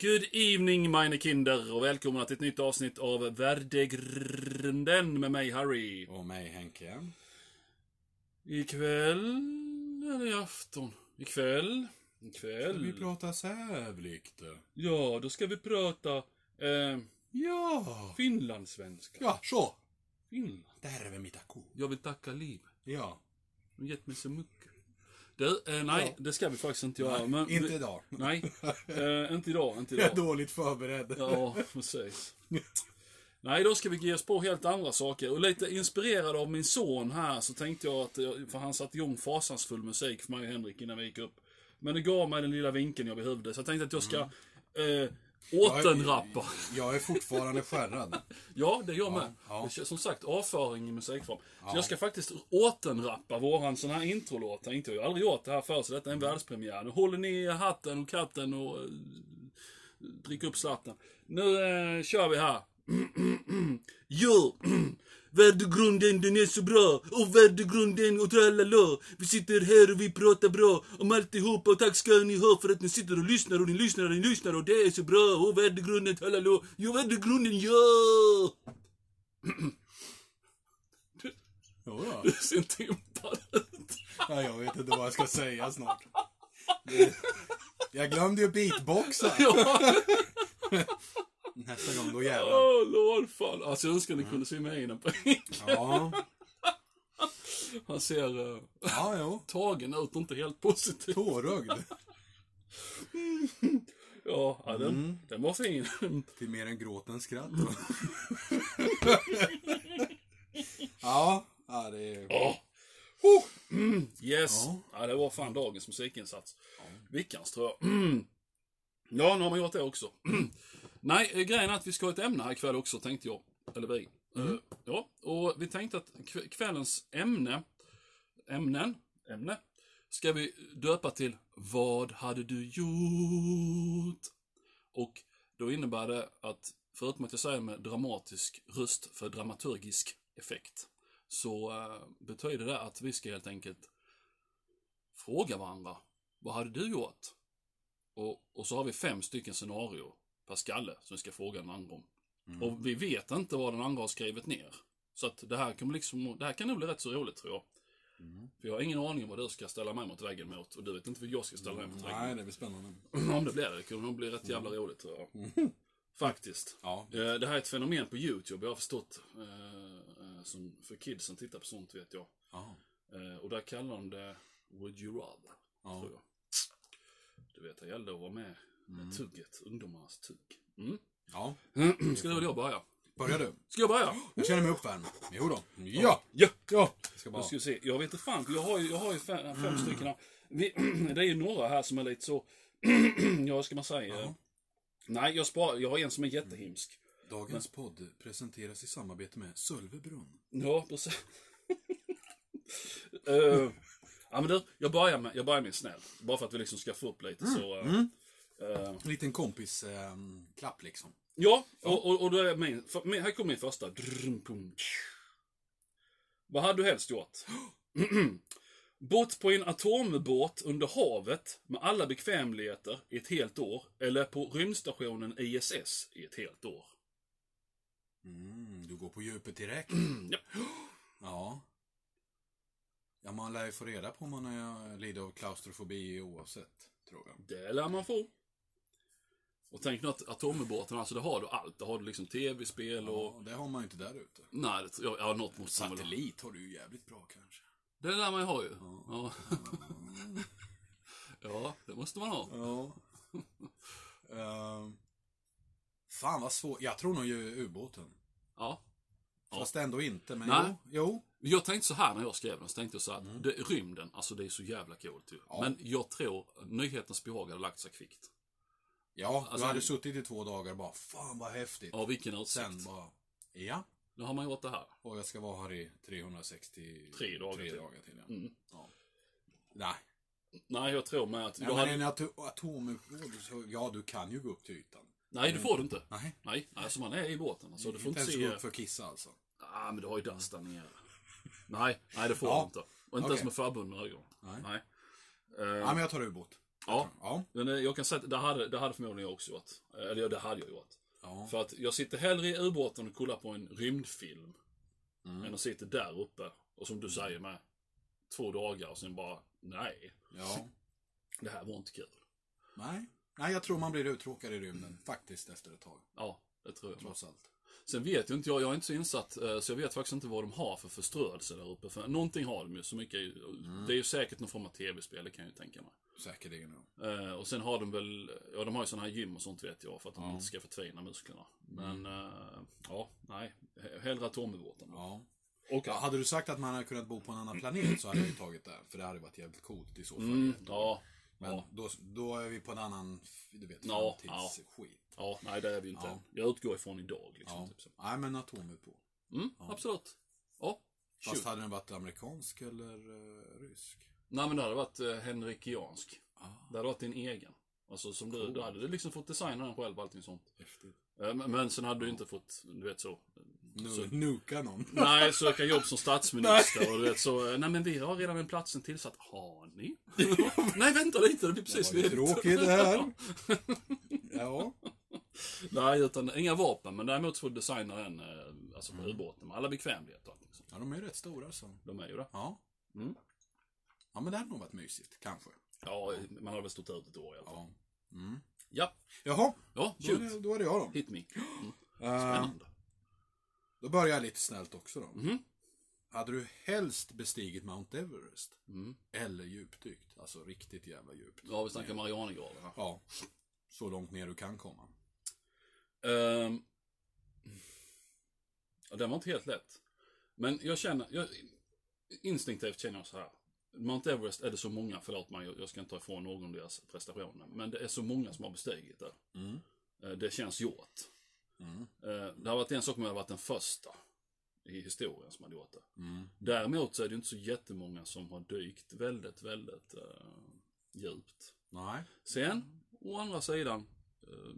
Good evening meine Kinder och välkomna till ett nytt avsnitt av Värdegrunden med mig Harry. Och mig Henke. Ikväll eller i afton? Ikväll. Ikväll. Ska vi prata sävligt? Ja, då ska vi prata eh, Ja. finlandssvenska. Ja, så. Finland. Där är vi mitt. Jag vill tacka livet. Ja. Du har gett mig så mycket. Du, eh, nej, Ja. det ska vi faktiskt inte göra. Nej, men, inte idag. Nej, eh, inte idag, inte Jag är idag. dåligt förberedd. Ja, precis. Nej, då ska vi ge oss på helt andra saker. Och lite inspirerad av min son här så tänkte jag att, för han satte igång fasansfull musik för mig och Henrik innan vi gick upp. Men det gav mig den lilla vinkeln jag behövde, så jag tänkte att jag ska eh, återanrappa. Jag är fortfarande skärrad. Ja, det gör med. ja. Är, Som sagt, avföring i musikform. Så jag ska faktiskt återanrappa våran sån här introlåt. Jag. Jag har aldrig gjort det här förr, så detta är en världspremiär. Nu håller ni hatten och katten och eh, drick upp slatten. Nu eh, kör vi här. Jo! Värdegrunden den är så bra och värdegrunden och tralala. Vi sitter här och vi pratar bra om alltihopa och tack ska ni ha för att ni sitter och lyssnar och ni lyssnar och ni lyssnar och det är så bra och värdegrunden tralala. Jo värdegrunden ja! Du ser inte impad ut. Ja, jag vet inte vad jag ska säga snart. Jag glömde ju beatboxa. Ja, Nästa gång, då jävlar. åh lord fan. Alltså jag önskar ni kunde se mig innan på Ja. Han ser uh, Ja, jo. tagen ut och inte helt positiv. Tårögd. Ja, ja den, den var fin. Till mer än gråt än skratt. Ja, ja det är... Åh. Oh. Mm, yes. Ja. Ja. det var fan dagens musikinsats. Veckans tror jag. Mm. Ja, nu har man gjort det också. Nej, eh, grejen är att vi ska ha ett ämne här ikväll också, tänkte jag. Eller vi. Eh, ja, och vi tänkte att kv- kvällens ämne, ämnen, ämne, ska vi döpa till Vad hade du gjort? Och då innebär det att, förutom att jag säger med dramatisk röst för dramaturgisk effekt, så eh, betyder det att vi ska helt enkelt fråga varandra. Vad hade du gjort? Och, och så har vi fem stycken scenario per skalle som vi ska fråga den andra om. Och vi vet inte vad den andra har skrivit ner. Så att det här kan, liksom, det här kan nog bli rätt så roligt tror jag. För jag har ingen aning om vad du ska ställa mig mot väggen mot och du vet inte vad jag ska ställa mig mot väggen Nej, det blir spännande. Om det blir det, det kommer nog bli rätt jävla roligt tror jag. Faktiskt. Ja. Eh, Det här är ett fenomen på YouTube, jag har förstått. eh, eh, Som för kids som tittar på sånt vet jag. Ja. Eh, Och där kallar de det Would you rather, Ja. tror jag. Du vet, det gällde att vara med med tugget, ungdomarnas tugg. Mm. Ja. Ska du eller jag börja? Börjar du? Ska jag börja? Jag känner mig uppvärmd. Jo då. Ja. Ja! Ja. Ska Då bara... ska vi se. Jag vet inte fan, jag har ju, jag har ju fem, fem stycken här. Vi, det är ju några här som är lite så, ja vad ska man säga? Ja. Nej, jag, spar, jag har en som är jättehemsk. Dagens podd presenteras i samarbete med Sölvebrunn. Ja, precis. uh, ja men du, jag börjar med, jag börjar med snäll. Bara för att vi liksom ska få upp lite så. eh, eh, En liten kompis ehm, klapp liksom. ja, och, och, och då är min, för, här kommer min första. Drrm, pum. Vad hade du helst gjort? Bott på en atombåt under havet med alla bekvämligheter i ett helt år. Eller på rymdstationen ISS i ett helt år. Mm, du går på djupet direkt. Ja. Ja. Ja, man lär ju få reda på om man lider av klaustrofobi oavsett, tror jag. Det lär man få. Och tänk nu att atombåten, alltså det har du allt. Det har du liksom tv-spel och... Ja, det har man ju inte där ute. Nej, det, jag, ja, något måste man väl ha. Satellit har du ju jävligt bra kanske. Det lär man ju ha ju. Ja. ja, det måste man ha. Ja. Ehm, fan vad svårt. Jag tror nog ju ubåten. Ja. Ja. Fast ändå inte. Men Nej. jo. jo. Jag tänkte så här när jag skrev den, så tänkte jag så här, att det, rymden, alltså det är så jävla coolt ju. Ja. Men jag tror nyhetens behag hade lagt sig kvickt. Ja, Alltså, du hade suttit i två dagar och bara fan vad häftigt. Ja, vilken utsikt. Sen bara, ja. Nu har man gjort det här. Och jag ska vara här i 363 Tre dagar till. dagar till. Ja. Mm. Ja. Nej. Nej, jag tror med att... Ja, men hade, en ato atomubåt, så ja du kan ju gå upp till ytan. nej, det får du inte. Nej. Nej, alltså man är i båten. Alltså, du får inte inte ens se... gå upp för att kissa alltså. Ah, men du har ju dass där nere. Nej, nej det får Ja. du inte. Och inte Okej. ens med förbundna ögon. Nej. Nej. Eh, Ja, men jag tar ubåt. Ja, Ja. men eh, jag kan säga att det hade, det hade förmodligen jag också gjort. Eh, Eller det hade jag gjort. Ja. För att jag sitter hellre i ubåten och kollar på en rymdfilm. Mm. Än att sitta där uppe. Och som du säger med. Två dagar och sen bara, nej. ja. Det här var inte kul. Nej. Nej, jag tror man blir uttråkad i rymden. Faktiskt efter ett tag. Ja, det tror jag. Trots allt. Sen vet ju inte jag, jag är inte så insatt, eh, så jag vet faktiskt inte vad de har för förströelse där uppe. För någonting har de ju, så mycket. ju- Det är ju säkert någon form av tv-spel, det kan jag ju tänka mig. Säkerligen. Ja. Eh, och sen har de väl, ja de har ju sådana här gym och sånt vet jag, för att de Ja. Mm. inte ska förtvina musklerna. Men, eh, ja, nej. He- Hellre atomubåten. Ja. Och, Ja, hade du sagt att man hade kunnat bo på en annan planet så hade jag ju tagit det. För det hade varit jävligt coolt i så fall. mm, ja, Men ja, då, då är vi på en annan, du vet, Ja, framtidsskit. Ja, nej det är vi inte Ja. Jag utgår ifrån idag liksom. Ja. Typ så. Nej, men atomut på. Mm, absolut. Ja, Fast shoot. hade den varit amerikansk eller uh, rysk? Nej men det hade varit eh, henrikiansk. Ah, Det hade varit din egen. Alltså som du, du hade du liksom fått designa den själv och allting sånt. häftigt. Eh, Men, men sen hade du inte fått, du vet så. Nu, så nuka någon. nej, söka jobb som statsminister och du vet så. Nej men vi har redan en platsen tillsatt. Har ni? nej vänta lite, det blir precis det var ju tråkigt det här. ja. Nej, utan inga vapen. Men däremot så får du designa den, eh, alltså Mm. på ubåten med alla bekvämligheter och allting sånt. ja, de är ju rätt stora så. De är ju det. Ja. Mm. Ja, men det hade nog varit mysigt. Kanske. Ja, man har väl stått ut ett år i alla fall. Ja. Mm. Ja, Jaha, ja, då är, det, då är det jag då. Hit me. Mm. Eh, Spännande. då börjar jag lite snällt också då. Mhm. Hade du helst bestigit Mount Everest? Mm. Eller djupdykt? Alltså riktigt jävla djupt. Ja, vi snackar Marianergraven. Ja. Så långt ner du kan komma. Ehm. ja, den var inte helt lätt. Men jag känner, jag, instinktivt känner jag så här. Mount Everest är det så många, förlåt mig, jag- jag ska inte ta ifrån någon deras prestationer. Men det är så många som har bestigit det. Mm. Eh, Det känns gjort. Mm. Eh, Det har varit en sak om jag hade varit den första i historien som hade gjort det. Mm. Däremot så är det inte så jättemånga som har dykt väldigt, väldigt uh, djupt. Nej. Sen, å andra sidan, eh,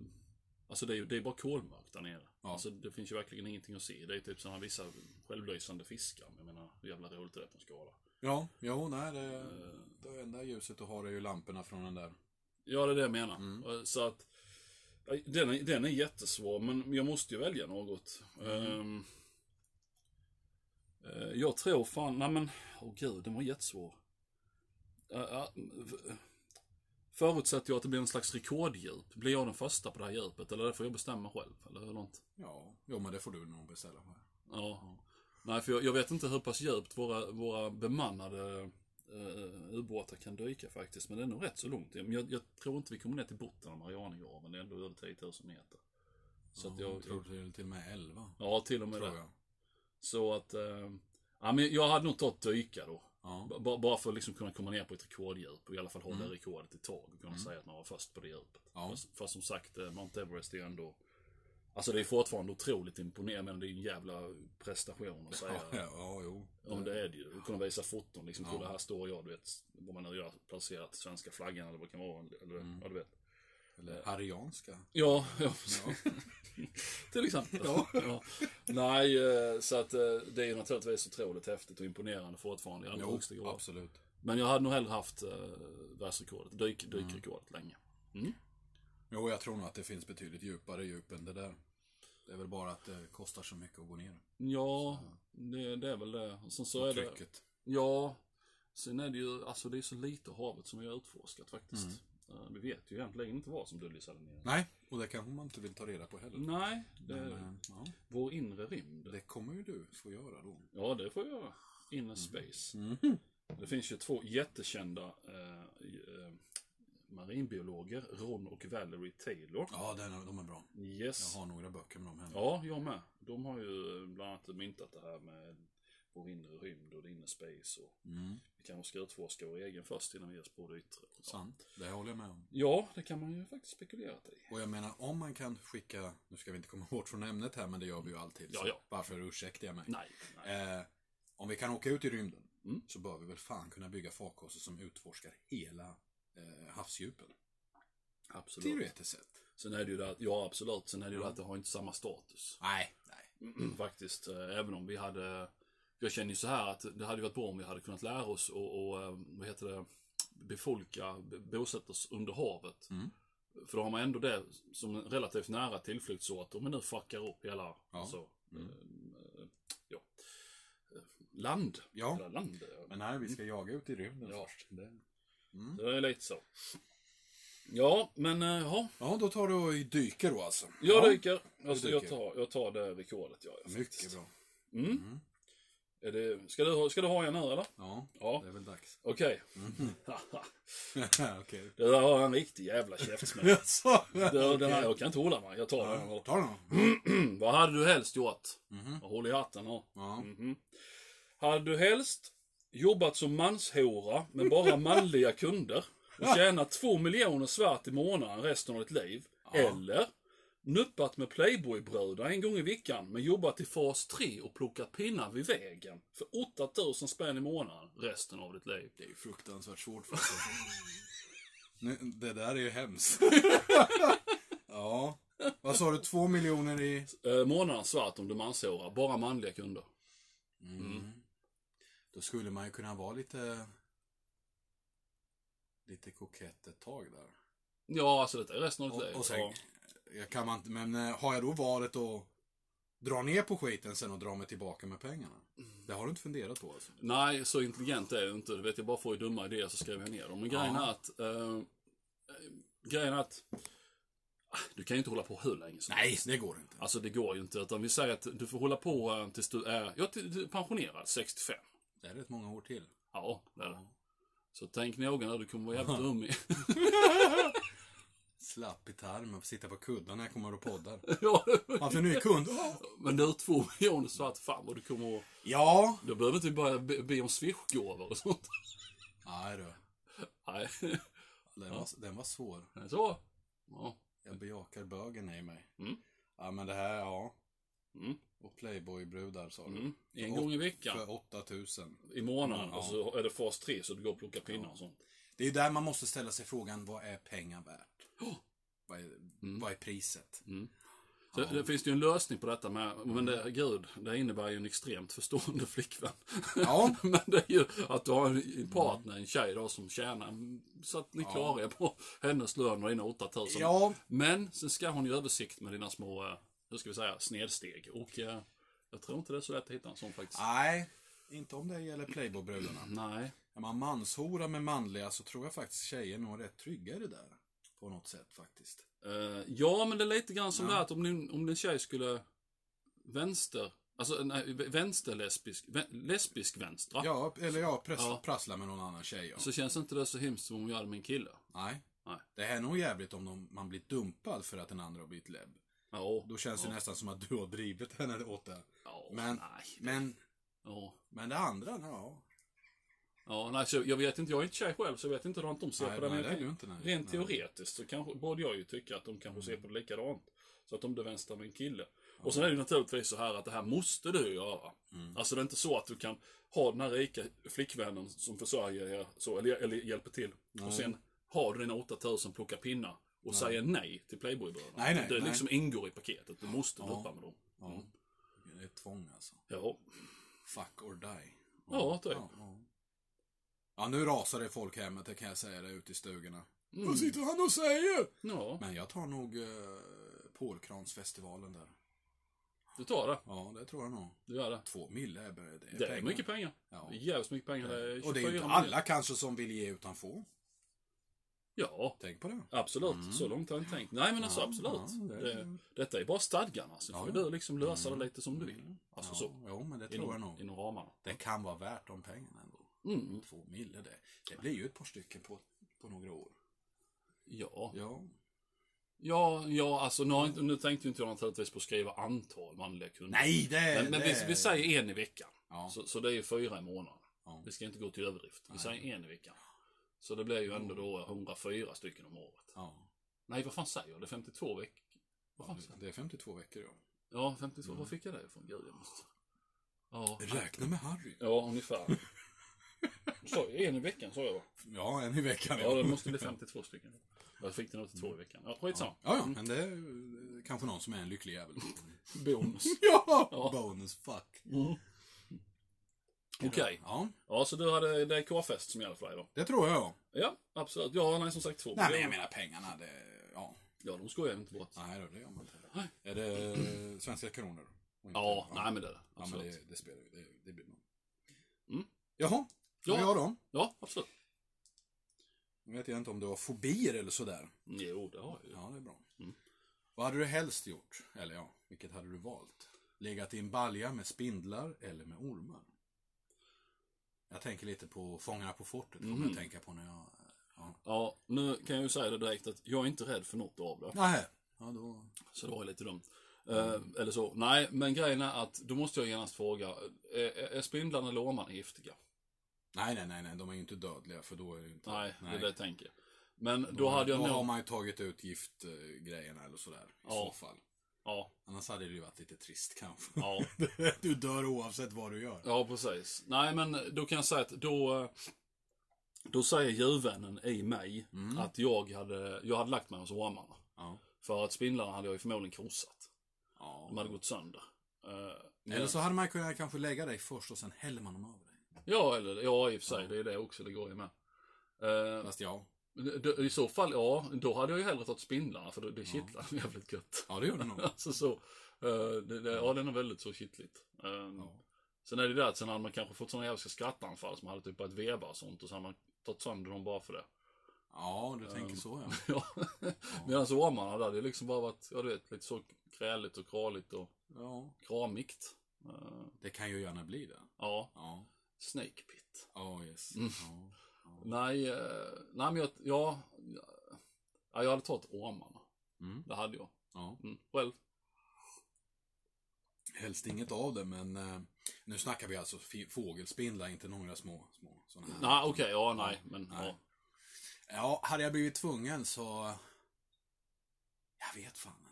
alltså det är ju det är bara kolmörkt där nere. Ja. Alltså det finns ju verkligen ingenting att se. Det är typ sådana vissa självlysande fiskar. Jag menar, hur jävla roligt är det på en skala? Ja, jo, nej, det, det enda ljuset du har är ju lamporna från den där. Ja, det är det jag menar. Mm. Eh, Så att, eh, den är, den är jättesvår, men jag måste ju välja något. Mm. Eh, jag tror fan, nej men, åh gud, den var jättesvår. Uh, uh, förutsätter jag att det blir en slags rekorddjup. Blir jag den första på det här djupet? Eller det får jag bestämma själv? Eller hur långt? Ja, jo, men det får du nog beställa för. Ja. Nej, för jag, jag vet inte hur pass djupt våra, våra bemannade uh, ubåtar kan dyka faktiskt. Men det är nog rätt så långt. Men jag, jag tror inte vi kommer ner till botten av Marianergraven. Det är ändå över 10 000 meter. Så att jag, jag tror är till och med 11. Ja, till och med Tror det. jag. Så att... eh, ja, men jag hade nog tagit dyka då. Ja. B- ba- bara för att liksom kunna komma ner på ett rekorddjup och i alla fall hålla Mm. rekordet ett tag och kunna säga att man var först på det djupet. Ja. Fast, fast som sagt, eh, Mount Everest är ju ändå... Alltså det är fortfarande otroligt imponerande, men det är ju en jävla prestation att säga. Ja, ja, jo. Ja men det är det ju. Kunna visa foton liksom. Ja. Kolla här står jag, du vet. Vad man nu gör, placerat svenska flaggan eller vad det kan vara. Eller, Mm. ja du vet. Eller harianska. Ja, ja. Till exempel. Ja. Nej, eh, så att eh, det är ju naturligtvis otroligt häftigt och imponerande fortfarande i allra högsta grad. absolut. Men jag hade nog hellre haft uh, världsrekordet, dyk, dykrekordet länge. Mm. Jo, jag tror nog att det finns betydligt djupare djup än det där. Det är väl bara att det kostar så mycket att gå ner. Ja, det, det är väl det. Sen så Och är det... trycket. Ja, sen är det ju, alltså det är så lite av havet som har utforskat faktiskt. Mm. Eh, vi vet ju egentligen inte vad som döljer sig där nere. Nej, och det kanske man inte vill ta reda på heller. Nej, det, Men, eh, ja, vår inre rymd. det kommer ju du få göra då. Ja, det får jag göra. Inner space. Mhm. Det finns ju två jättekända eh, eh, marinbiologer, Ron och Valerie Taylor. Ja, den, de är bra. Yes. Jag har några böcker med dem hemma. Ja, jag med. De har ju bland annat myntat det här med vår inre rymd och det inre space. Och Mm, vi kanske ska utforska vår egen först innan vi ger oss på det yttre. sant. Det håller jag med om. Ja, det kan man ju faktiskt spekulera i. Och jag menar, om man kan skicka, nu ska vi inte komma bort från ämnet här, men det gör vi ju alltid. Ja, ja. Varför ursäktar jag mig? Nej, nej. Eh, om vi kan åka ut i rymden, Mm. så bör vi väl fan kunna bygga farkoster som utforskar hela eh, havsdjupen. absolut. Teoretiskt sett. Sen är det ju det att, ja absolut, sen är det ju det att det har inte samma status. Nej, nej. Faktiskt, eh, även om vi hade... Jag känner ju så här att det hade varit bra om vi hade kunnat lära oss och, och eh, vad heter det, befolka, b- bosättas under havet. Mm. För då har man ändå det som en relativt nära tillflyktsort om man nu fuckar upp hela, Ja. alltså, Mm. eh, ja, land. Ja. Land. Men nej, vi ska jaga ut i rymden Ja. först. Det... Mm. Det är lite så. Ja, men eh, ja. Ja, då tar du och dyker då alltså. Jag ja. dyker. Alltså, Du jag, dyker. tar, jag tar det rekordet, jag. Mycket faktiskt. bra. Mm. Mm. Är det, ska, du, ska du ha en nu eller? Ja, Ja. det är väl dags. Okej. Mm. Okej. det där var en riktig jävla käftsmäll. Den här, jag kan inte hålla mig. Jag tar den. Ja, Ta den. Vad hade du helst gjort? Mhm. Jag håller i hatten här. Ja. Mhm. Hade du helst jobbat som manshora med bara manliga kunder och tjänat två miljoner svart i månaden resten av ditt liv? Eller nuppat med Playboy-bröder en gång i veckan men jobbat i fas 3 och plockat pinnar vid vägen för 8000 spänn i månaden resten av ditt liv? Det är ju fruktansvärt svårt faktiskt. Nu, det där är ju hemskt. ja. Vad sa du, två miljoner i... Eh, månaden svart om du manshora, bara manliga kunder. Mm. Då skulle man ju kunna vara lite... Lite kokett ett tag där. Ja, alltså detta är resten av ditt liv. och sen. jag kan man inte, men eh, har jag då valet att dra ner på skiten sen och dra mig tillbaka med pengarna? Det har du inte funderat på alltså? Nej, så intelligent är jag inte. Du vet, jag bara får ju dumma idéer så skriver jag ner dem. Men grejen Ja. är att... Eh, grejen är att... ah, Du kan ju inte hålla på hur länge som Nej, helst. det går inte. Alltså det går ju inte. Utan vi säger att du får hålla på eh, tills du är ja, till pensionerad, 65. Det är rätt många år till. Ja, det är det. Så tänk noga när du kommer vara jävligt dum i. Slapp i tarmen, får sitta på kudden när jag kommer och poddar. ja, Varför nu är kund? men du två miljoner svart, fan vad du kommer att... Ja. Då behöver inte vi börja be, be om swishgåvor och sånt. Nej du. Nej, Den, var, den var svår. så. Ja. Jag bejakar bögen i mig. Mm. Ja men det här, ja. Mm. Och Playboy-brudar sa du. Mm. En gång i veckan. För 8000. I månaden. Mm, ja. Och så är det fas 3 så du går och plockar pinnar och sånt. Det är där man måste ställa sig frågan, vad är pengar värt? Vad, är, Mm. vad är priset? Så det finns ju en lösning på detta med, men det, gud, det innebär ju en extremt förstående flickvän. Ja. men det är ju att du har en partner, en tjej då som tjänar, så att ni klarar er på hennes lön och dina 8000. Ja, Men sen ska hon ju översikt med dina små, eh, hur ska vi säga, snedsteg. Och eh, jag tror inte det är så lätt att hitta en sån faktiskt. nej. Inte om det gäller Playboy-brudarna. Nej. Är man manshora med manliga så tror jag faktiskt tjejer nog är rätt trygga i det där. På något sätt faktiskt. Eh, ja, men det är lite grann som Ja. det att om din, om din tjej skulle vänster, alltså nej, vänsterlesbisk, vä, lesbisk vänstra. Ja, eller ja, press, Ja. prassla med någon annan tjej. Ja. Så känns inte det så hemskt som om jag hade med en kille. Nej. Nej. Det är nog jävligt om de, man blir dumpad för att den andra har blivit lebb. Ja. Då känns det nästan som att du har drivit henne åt det. ja, Men, nej. men, Ja. men det andra, ja. Ja, nej, så jag vet inte, jag är inte tjej själv så jag vet inte hur de ser Nej, på det. nej, men det du kan- inte, nej. Rent Nej. Mm. teoretiskt så kanske, borde jag ju tycka att de kanske ser på det likadant. Så att de blir vänster med en kille. Och sen är det ju naturligtvis så här att det här måste du göra. Mm. Alltså det är inte så att du kan ha den här rika flickvännen som försörjer er, så, eller, eller hjälper till. Och sen har du dina 8000 plocka pinnar och säger nej till Playboy-bröderna. Nej, nej, det nej. liksom ingår i paketet. Du måste Ja. med dem. ja. Det är ett tvång alltså. Ja. Fuck or die. Ja, typ. Ja, ja. Ja, nu rasar det folk hemma, det kan jag säga det, ute i stugorna. Mm. Vad sitter han och säger? Ja, Men jag tar nog uh, Pålkransfestivalen där. du tar det. Ja, det tror jag nog. Du gör det. Två mille är, det är, Det är pengar. mycket pengar. Ja. Det är jävligt mycket pengar. Det är 24 Och det är inte miljoner. alla kanske som vill ge utan få. Ja, Tänk på det. absolut. Så långt har jag inte tänkt. Nej, men alltså Ja, absolut. ja, det- det, detta är bara stadgarna. Så får Ja. du liksom lösa det lite som du vill. Alltså ja, så. Jo, men det tror jag Inom, nog. inom ramarna. Det kan vara värt de pengarna ändå. Mm. Två mille det. Det blir ju ett par stycken på, på några år. Ja. Ja. Ja, ja, alltså nu, har inte, nu tänkte inte jag naturligtvis på att skriva antal manliga kunder. Nej, det Men, men det, vi, vi säger en i veckan. Ja. Så, så det är ju fyra i månaden. Ja. Vi ska inte gå till överdrift. Vi säger en i veckan. Så det blir ju ändå då 104 stycken om året. Ja. Nej, vad fan säger jag? Det är 52 veckor. Vad fan jag? Det är 52 veckor ja. Ja, 52. Var fick jag det ifrån? Gud, jag måste... Ja, Räkna med Harry. ja ungefär. Så, en i veckan sa jag va? Ja, en i veckan Ja, det måste bli 52 stycken. Jag fick det nog till två i veckan. Ja, skitsamma. Ja, ja, men det är eh, kanske någon som är en lycklig jävel. Bonus. ja! Ja. Bonus fuck. Mm. Okej. Ja, Ja, så du hade, det är K-fest som gäller för dig då? det tror jag. Ja, absolut. Ja, nej, som sagt två Nej, men jag menar pengarna, det... Ja. Ja, de skojar inte bort. Nej då, det gör man inte. Nej. Är det svenska kronor? Inte- Ja, nej men det är det. Ja, men Absolut. det, det spelar ju. Det, det blir bra. Mm. Jaha, Ja. ja. jag då? Ja, absolut. Nu vet jag inte om du har fobier eller sådär. Jo, det har jag ju. Ja, det är bra. Mm. Vad hade du helst gjort? Eller ja, vilket hade du valt? Legat i en balja med spindlar eller med ormar? Jag tänker lite på Fångarna på fortet, kommer Mm. jag tänka på när jag... Ja. Ja, nu kan jag ju säga det direkt att jag är inte rädd för något av det. Nej. Ja, då... Så det var ju lite dumt. Eh, eller så. Nej, men grejen är att då måste jag genast fråga. Är, är är spindlarna eller ormarna giftiga? Nej, nej, nej, nej, de är ju inte dödliga för då är det inte... Nej, det är det jag tänker. Men då, hade jag då har nog... man ju tagit ut giftgrejerna eller sådär. I Ja. så fall. Ja, Annars hade det ju varit lite trist kanske. ja. du dör oavsett vad du gör. Ja, precis. Nej, men då kan jag säga att då... Då säger djurvännen i mig Mm. att jag hade, jag hade lagt mig hos ormarna. Ja. För att spindlarna hade jag ju förmodligen krossat. ja. De hade gått sönder. Eh, Eller så hade man kunnat kanske lägga dig först och sen häller man dem över dig. Ja, eller, ja, i och för sig. Det är det också. Det går ju med. Eh, Fast ja. d- I så fall, ja, då hade jag ju hellre tagit spindlarna för det, det kittlar jävligt gött. Ja, det gjorde nog. Alltså så. eh, det, det, ja, den är väldigt så kittligt. Eh, Ja. Sen är det det att sen hade man kanske fått sådana jävla skrattanfall som hade typ börjat veva och sånt och så hade man tagit sönder dem bara för det. Ja, du tänker så ja. Ja. Medan ormarna där, det är liksom bara varit, ja du vet, lite så kräligt och kraligt och Ja, kramigt. Eh, det kan ju gärna bli det. ja, Ja, Snake Pit. ja yes. Mm. Ja. Ja. Nej, eh, nej men jag, ja, ja, jag hade tagit ormarna. Mm. Det hade jag. ja. Mm. Själv? Helst inget av det, men eh, nu snackar vi alltså fågelspindlar, inte några små, små sådana här. Nej, okej, ja, nej, men Nej. ja. Ja, hade jag blivit tvungen så... Jag vet fan.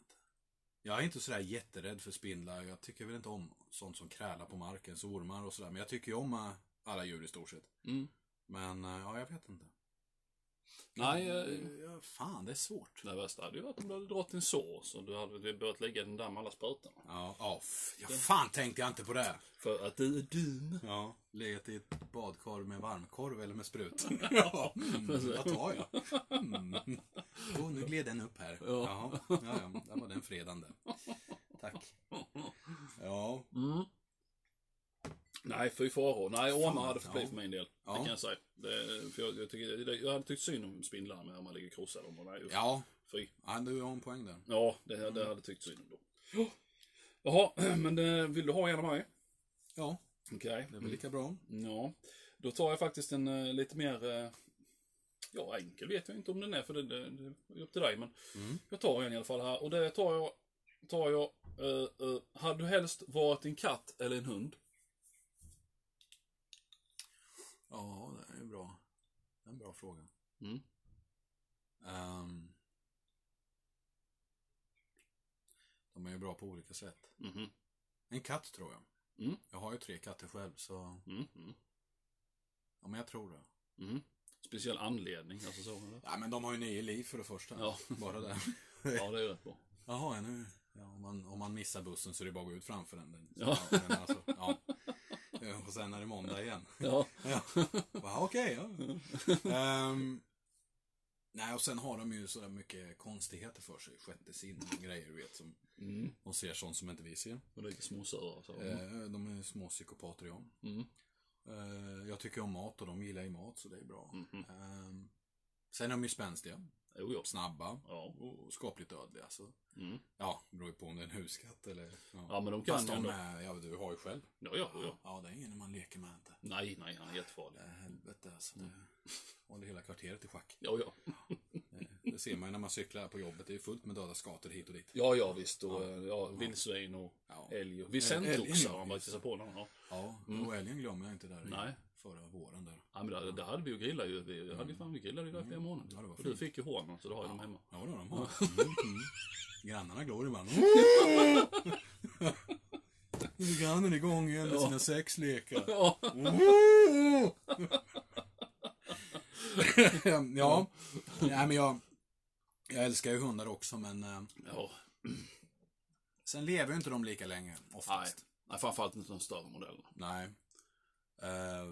Jag är inte sådär jätterädd för spindlar. Jag tycker väl inte om sånt som krälar på marken, så ormar och sådär. Men jag tycker ju om eh, alla djur i stort sett. Mm. Men eh, ja, jag vet inte. Nej, eh, Ja, fan, det är svårt. det värsta hade ju varit om du hade dragit din sås och du hade börjat lägga den där med alla sprutorna. Ja, ja, ja, fan tänkte jag inte på det. För att du är dum. Ja, legat i ett badkar med varmkorv eller med sprut. ja, mm, vad tar jag? Mm. Oh, nu gled den upp här. Ja. Jaha, ja, ja, där var den fredan där. Tack. Ja, Mm. Nej, fy faror. Nej, ormar hade fått bli för min del. Ja. Det kan jag säga. Det, för jag, jag, tycker, jag hade tyckt synd om spindlarna med om man ligger krossad om. Nej, usch. ja, Fy. ja du har en poäng där. Ja, det, det hade jag tyckt synd om då. Jaha, men det, vill du ha en av mig? Ja, Okej. det är väl lika bra. Ja, då tar jag faktiskt en eh, lite mer, eh, ja enkel vet jag inte om den är för det, det, det är upp till dig men Mm. jag tar en i alla fall här och det tar jag, tar jag, eh, eh, hade du helst varit en katt eller en hund? Ja, det är ju bra. Det är en bra fråga. Mm. Ehm, de är ju bra på olika sätt. Mhm. En katt tror jag. Mm. Jag har ju tre katter själv så, Mm. Mm. ja men jag tror det. Mm. Speciell anledning, alltså så eller? Ja men de har ju nio liv för det första. Ja. Bara det. Ja, det är rätt bra. Jaha, ja, nu. Ja, om, man, om man missar bussen så är det bara att gå ut framför den. den Ja. men alltså, ja. Och sen är det måndag igen. Ja. Ja, okej. ja. Ehm, nej, och sen har de ju sådär mycket konstigheter för sig. Sjätte sinne och grejer, du vet. Som, Mm. de ser sånt som inte vi ser. Och lite småsura så. Eh, de är små psykopater, ja. Mm. Eh, jag tycker om mat och de gillar ju mat, så det är bra. Mhm. Ehm, sen är de ju spänstiga, Jo, jo. snabba Ja. och skapligt dödliga. Så. Mm. Ja, det beror ju på om det är en huskatt eller... Ja, men de kan Fast de är, ja du har ju själv. Ja, ja, ja. Ja, det är ingen man leker med inte. Nej, nej, han är jättefarlig. Det är helvete alltså. Det håller hela kvarteret i schack. Ja, ja. Det, det ser man ju när man cyklar på jobbet. Det är fullt med döda skator hit och dit. Ja, ja visst. Och ja. Ja, vildsvin och Ja. älg. Ja, om man just kissar på dem. Ja. Ja, och älgen glömmer jag inte där Nej. Förra våren där. ja, men där, där hade vi ju grillat ju. Vi, hade ju fan, vi grillade ju där i flera månader. Ja, det var och du fick ju hornen, så du har ju dem hemma. Ja, det har de har. Mm, mm. Grannarna glor ibland. Nu är grannen igång igen med sina sexlekar. Ja. ja, nej men jag, jag älskar ju hundar också men eh, ja. sen lever ju inte de lika länge Nej. oftast. nej, framförallt inte de större modellerna. Nej. Eh,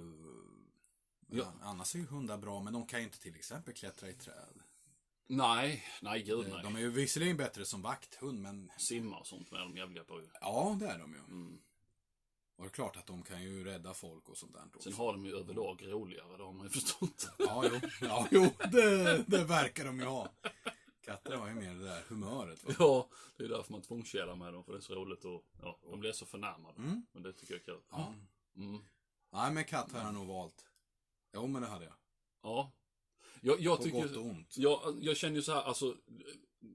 Ja. Annars är ju hundar bra, men de kan ju inte till exempel klättra i träd. Nej, nej gud Eh, nej. De är ju visserligen bättre som vakthund, men Simma och sånt med de jävliga på ju. ja, det är de ju. Mm. Och det är klart att de kan ju rädda folk och sånt där. också. Sen har de ju överlag roligare, det har man ju förstått. Ja, jo, ja, jo det, det verkar de ju ha. Katter har ju mer det där humöret. Va? Ja, det är därför man tvångskärlar med dem, för det är så roligt och ja, de blir så förnärmade. Mm. Men det tycker jag är kul. Ja. Mm. Nej, men katt har jag nog valt. Jo, men det hade jag. Ja. Jag, jag På tycker... gott och ont. Jag, jag känner ju så här, alltså.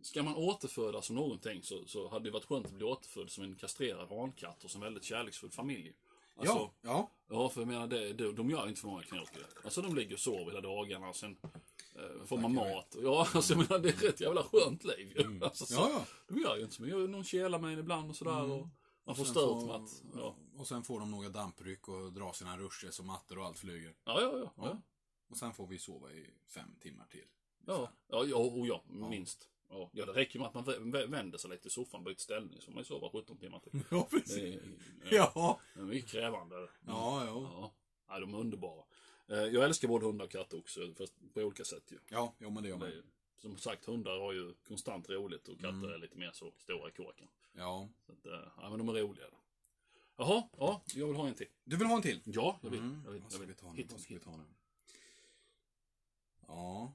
Ska man återföda som någonting så, så hade det varit skönt att bli återfödd som en kastrerad hankatt och som en väldigt kärleksfull familj. Alltså, ja, ja. Ja, för jag menar, det, det, de gör inte för många knåk. Alltså de ligger och sover hela dagarna och sen eh, får man mat. Ja, alltså jag menar, det är ett rätt jävla skönt liv ju. Alltså, så, ja, ja. De gör ju inte så mycket. Någon kelar med en ibland och sådär. Och man får Sen stöt får- med att, ja. Och sen får de några dampryck och drar sina ruscher så mattor och allt flyger. Ja, ja, ja. ja. Och sen får vi sova i fem timmar till. Ja, ja, ja, och ja, minst. Ja, ja, det räcker med att man vä- vä- vänder sig lite i soffan, byter ställning, så får man ju sova 17 timmar till. Ja, Det precis. är, Ja. det är mycket krävande. Ja, ja. Ja, ja, de är underbara. Eh, Jag älskar både hundar och katter också, fast på olika sätt ju. Ja, jo, men det gör Det man. Som sagt, hundar har ju konstant roligt och katter Mm. är lite mer så stora i kåken. Ja. Så att, eh, ja, men de är roliga. Jaha, ja, jag vill ha en till. Du vill ha en till? Ja, jag vill. Mm. Jag vill, Vad jag ska vill. vi ta nu? Vad ska vi ta nu? Ja.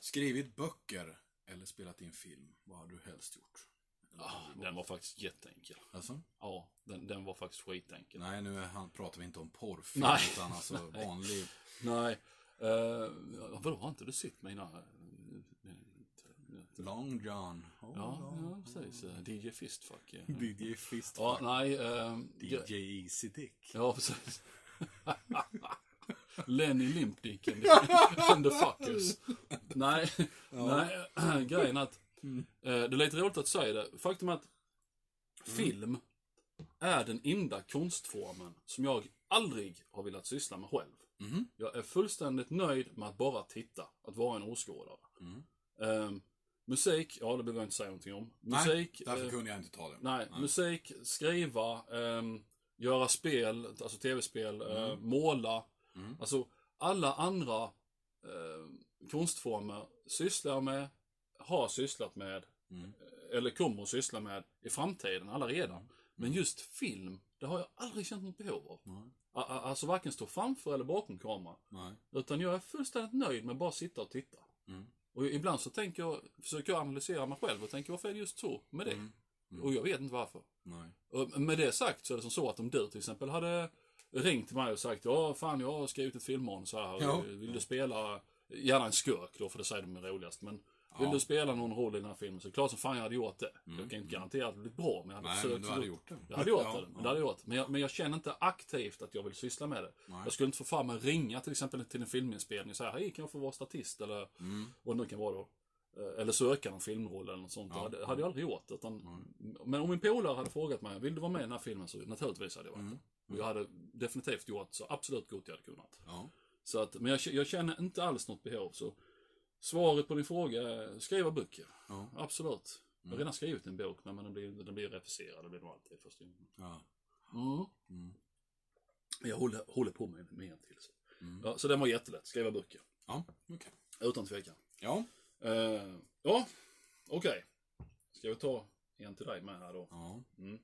Skrivit böcker eller spelat in film. Vad har du helst gjort? Ja, den var faktiskt jätteenkel. Alltså? Ja, den, den var faktiskt skitenkel. Nej, nu han, pratar vi inte om porrfilm, Nej. utan alltså vanlig... Nej. Uh, vadå, har inte du sett mina... eh, Long John. Oh, Ja, ja, precis. Eh, DJ Fistfuck. ja. DJ Fist. Ja, nej. ehm, DJ Easy Dick. Ja, precis. Lenny Limpdick and, and the fuckers. Nej, nej, grejen att Mm. eh, det är lite roligt att säga det. Faktum är att film är den enda konstformen som jag aldrig har velat syssla med själv. Mhm. Jag är fullständigt nöjd med att bara titta, att vara en åskådare. Mm. Ehm, musik, ja det behöver jag inte säga någonting om. Nej, Musik, därför eh, kunde jag inte ta det. Nej, musik, skriva, ehm, göra spel, alltså tv-spel, eh, måla. Mm. Alltså alla andra eh, konstformer sysslar jag med, har sysslat med, Mm. eh, eller kommer att syssla med i framtiden, alla redan. Men just film, det har jag aldrig känt något behov av. Alltså varken stå framför eller bakom kameran. Nej. Utan jag är fullständigt nöjd med att bara sitta och titta. Mm. Och ibland så tänker jag, försöker jag analysera mig själv och tänker varför är det just så med det? Mm. Och jag vet inte varför. Nej. Och med det sagt så är det som så att om du till exempel hade ringt mig och sagt ja fan jag har skrivit ett filmmanus så här. Ja. Vill du spela, gärna en skurk då för det säger de är roligast. Men vill du spela någon roll i den här filmen så klart som fan jag hade gjort det. Jag kan inte garantera att det blir bra men jag hade Nej, försökt. men du hade gjort det. Jag hade gjort Ja, det. ja. det hade gjort. Men, jag, men jag känner inte aktivt att jag vill syssla med det. Nej. Jag skulle inte få fram att ringa till exempel till en filminspelning och säga hej kan jag få vara statist eller Mm. vad det nu kan vara då. Eh, Eller söka någon filmroll eller något sånt. Ja. Det hade, jag aldrig gjort. Utan, Men om min polare hade frågat mig, vill du vara med i den här filmen? Så naturligtvis hade jag varit Mm. det. Och jag hade definitivt gjort så absolut gott jag hade kunnat. Ja. Så att, men jag, jag känner inte alls något behov. Så svaret på din fråga skriva böcker. Ja. Absolut. Jag har redan skrivit en bok, men den blir, den blir refuserad. Det blir nog alltid först. Mm. Ja. Mm. Men jag håller, håller på med, med en till. Så. Mm. Ja, så den var jättelätt. Skriva böcker. Ja, okej. Utan tvekan. Ja. Eh, ja, okej. Ska vi ta en till dig med här då? Ja. Mm.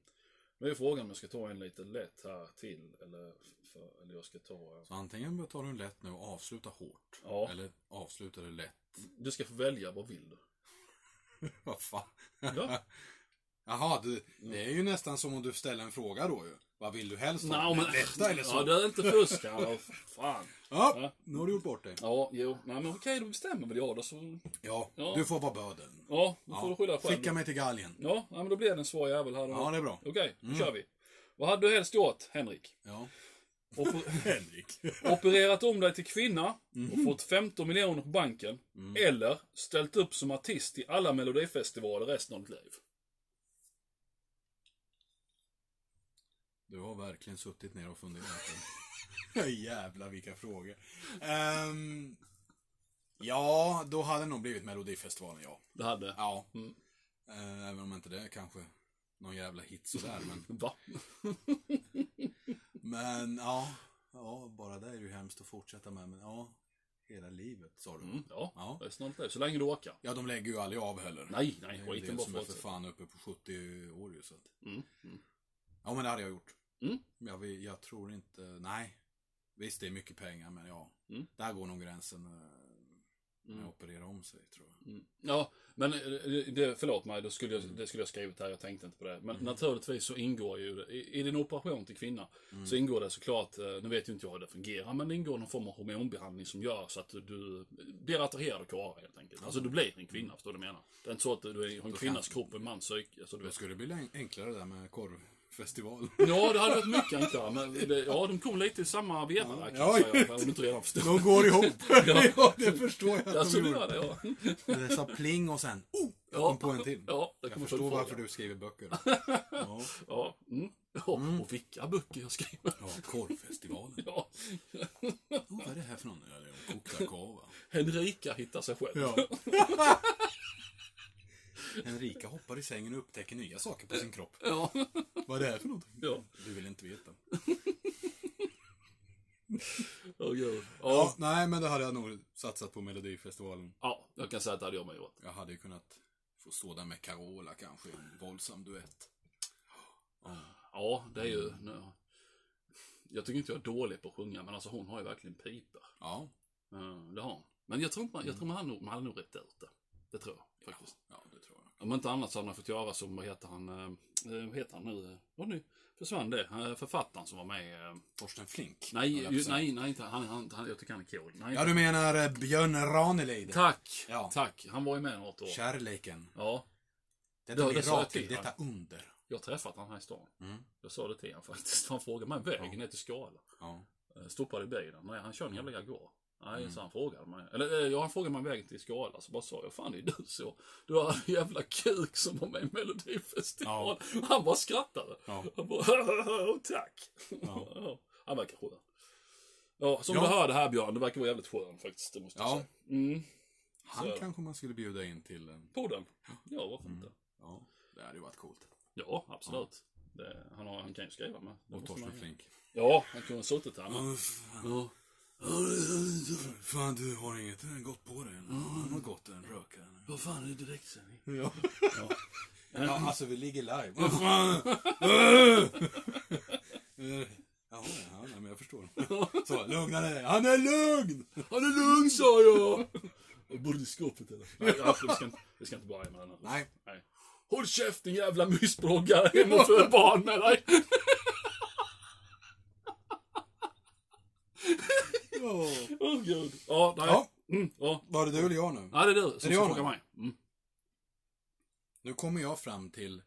Nu är frågan om jag ska ta en lite lätt här till eller, för, eller jag ska ta... Så antingen tar du en lätt nu och avsluta hårt. Ja. Eller avslutar det lätt. Du ska få välja, vad vill du? Vad fan. Ja. Jaha, du, det är ju nästan som om du ställer en fråga då ju. Vad vill du helst ha? Nej, men... Lätta eller så? Ja, det är inte fusk här. Fan. Ja, Ja. nu har du gjort bort dig. Ja, jo. Nej, men okej, då bestämmer väl jag då. Så... Ja, Ja. du får vara böden. Ja, då får du skylla själv. Skicka mig till galgen. Ja, ja, men då blir det en svår jävel här då. Ja, det är bra. Okej, då kör vi. Vad hade du helst gjort, Henrik? Ja. Oper- Henrik. opererat om dig till kvinna och fått 15 miljoner på banken. Eller ställt upp som artist i alla melodifestivaler resten av ditt liv. Du har verkligen suttit ner och funderat. Jävlar vilka frågor. Ehm, ja, då hade det nog blivit Melodifestivalen, ja. Det hade. Ja. Mm. Eh, även om inte det kanske någon jävla hit sådär. Men, Va? men ja, ja, bara det är ju hemskt att fortsätta med. Men ja, hela livet sa du. Mm, ja, Ja. det är snart det. Så länge du orkar. Ja, de lägger ju aldrig av heller. Nej, nej, Det är ju skiten det bara som är för fortsätter. fan uppe på 70 år ju så att. Mm, mm. Ja, men det hade jag gjort. Mm. Jag, vill- jag tror inte, nej. Visst, det är mycket pengar, men ja. Mm. Där går nog gränsen eh, med Mm. att operera om sig, tror jag. Mm. Ja, men eh, det, förlåt mig, då skulle jag, det skulle jag skrivit här, jag tänkte inte på det. Men naturligtvis så ingår ju, det- i, i din operation till kvinna, så ingår det såklart, eh, nu vet ju inte jag hur det fungerar, men det ingår någon form av hormonbehandling som gör så att du, blir attraherad av karlar helt enkelt. Alltså du blir en kvinna, förstår du vad jag menar? Det är inte så att du är en kvinnas kropp och en mans psyke. Alltså, du Då skulle det bli en- enklare där med korvfestival. Ja, det hade varit mycket enklare, men det, ja, de kom lite i samma veva där, Ja, säga, om du inte redan förstår. De går ihop. Ja. ja, det förstår jag att Alltså, de det gjorde. det, ja. Det sa pling och sen, oh, jag Ja. kom på en till. Ja, det Jag förstår varför du skriver böcker. Ja, Ja, mm. ja och vilka böcker jag skriver. ja korvfestivalen. Ja. Oh, vad är det här för någon? Ja, det är en kokta? Henrika hittar sig själv. Ja. Enrika hoppar i sängen och upptäcker nya saker på sin kropp. Ja. Vad är det här för någonting? Ja. Du vill inte veta. Åh gud. Ja, nej, men det hade jag nog satsat på Melodifestivalen. ja, jag kan säga att det hade jag med gjort. Jag hade ju kunnat få stå där med Carola kanske, en våldsam duett. Ja. Ja, det är ju... nu- Jag tycker inte jag är dålig på att sjunga, men alltså hon har ju verkligen piper. Ja, Det har hon. Men jag tror, inte man, jag tror man hade nog, man hade nog rätt ut det. Det tror jag faktiskt. ja det tror jag. Om inte annat så hade man fått göra som, vad heter han, eh, eh, vad heter han nu? Vad nu försvann det? Eh, Författaren som var med. eh, Torsten Flink. Nej, ju, nej, nej, inte han, han, han, jag tycker han är cool. Nej, Ja, du menar eh, Björn Ranelid? Tack, Ja. tack. Han var ju med något år. Kärleken. Ja, Detta Ja, det mirakel, till detta under. jag har träffat han här i stan. Mm. Jag sa det till honom faktiskt. Han frågade mig vägen ner till Skala. Ja. Stoppade i bilen. Nej, han kör en jävla Jaguar. Nej, Mm. så han frågade mig. Eller eh, ja, han frågade mig vägen till Skala. Så bara sa jag, fan det är du så. Du har en jävla kuk som var med i Melodifestivalen. Han bara skrattade. Ja. Han bara, tack. Ja. Ja. Han verkar skön. Ja, som Ja. du hörde här Björn, det verkar vara jävligt skön faktiskt. Det måste jag Ja. säga. Mm. Han Så. kanske man skulle bjuda in till en... Podden. Ja, varför inte? Ja, det hade ju varit coolt. Ja, absolut. Det, han, har, han kan ju skriva med. Och Torsten. Flink. Ja, han kunde ha suttit här. Men... Ja, fan. Du har inget gott på dig? Ja, han har gått en rökare. Vad fan är det direktsändning? Ja. Ja. ja, alltså vi ligger live. Vad fan? Jaha, ja, nej, men jag förstår. Så, lugna dig. Han är lugn! Han är lugn sa jag! Och borde i skåpet eller? Nej, alltså, vi, ska inte, vi ska inte börja med den. Nej. Nej. Håll käften jävla mysbroggare, hem och föd barn med dig! Ja. Åh gud. Ja, nej. Ja. Mm, ja. Var det du eller jag nu? Nej, det är du som ska fråga nu? mig. Mm. Nu kommer jag fram till...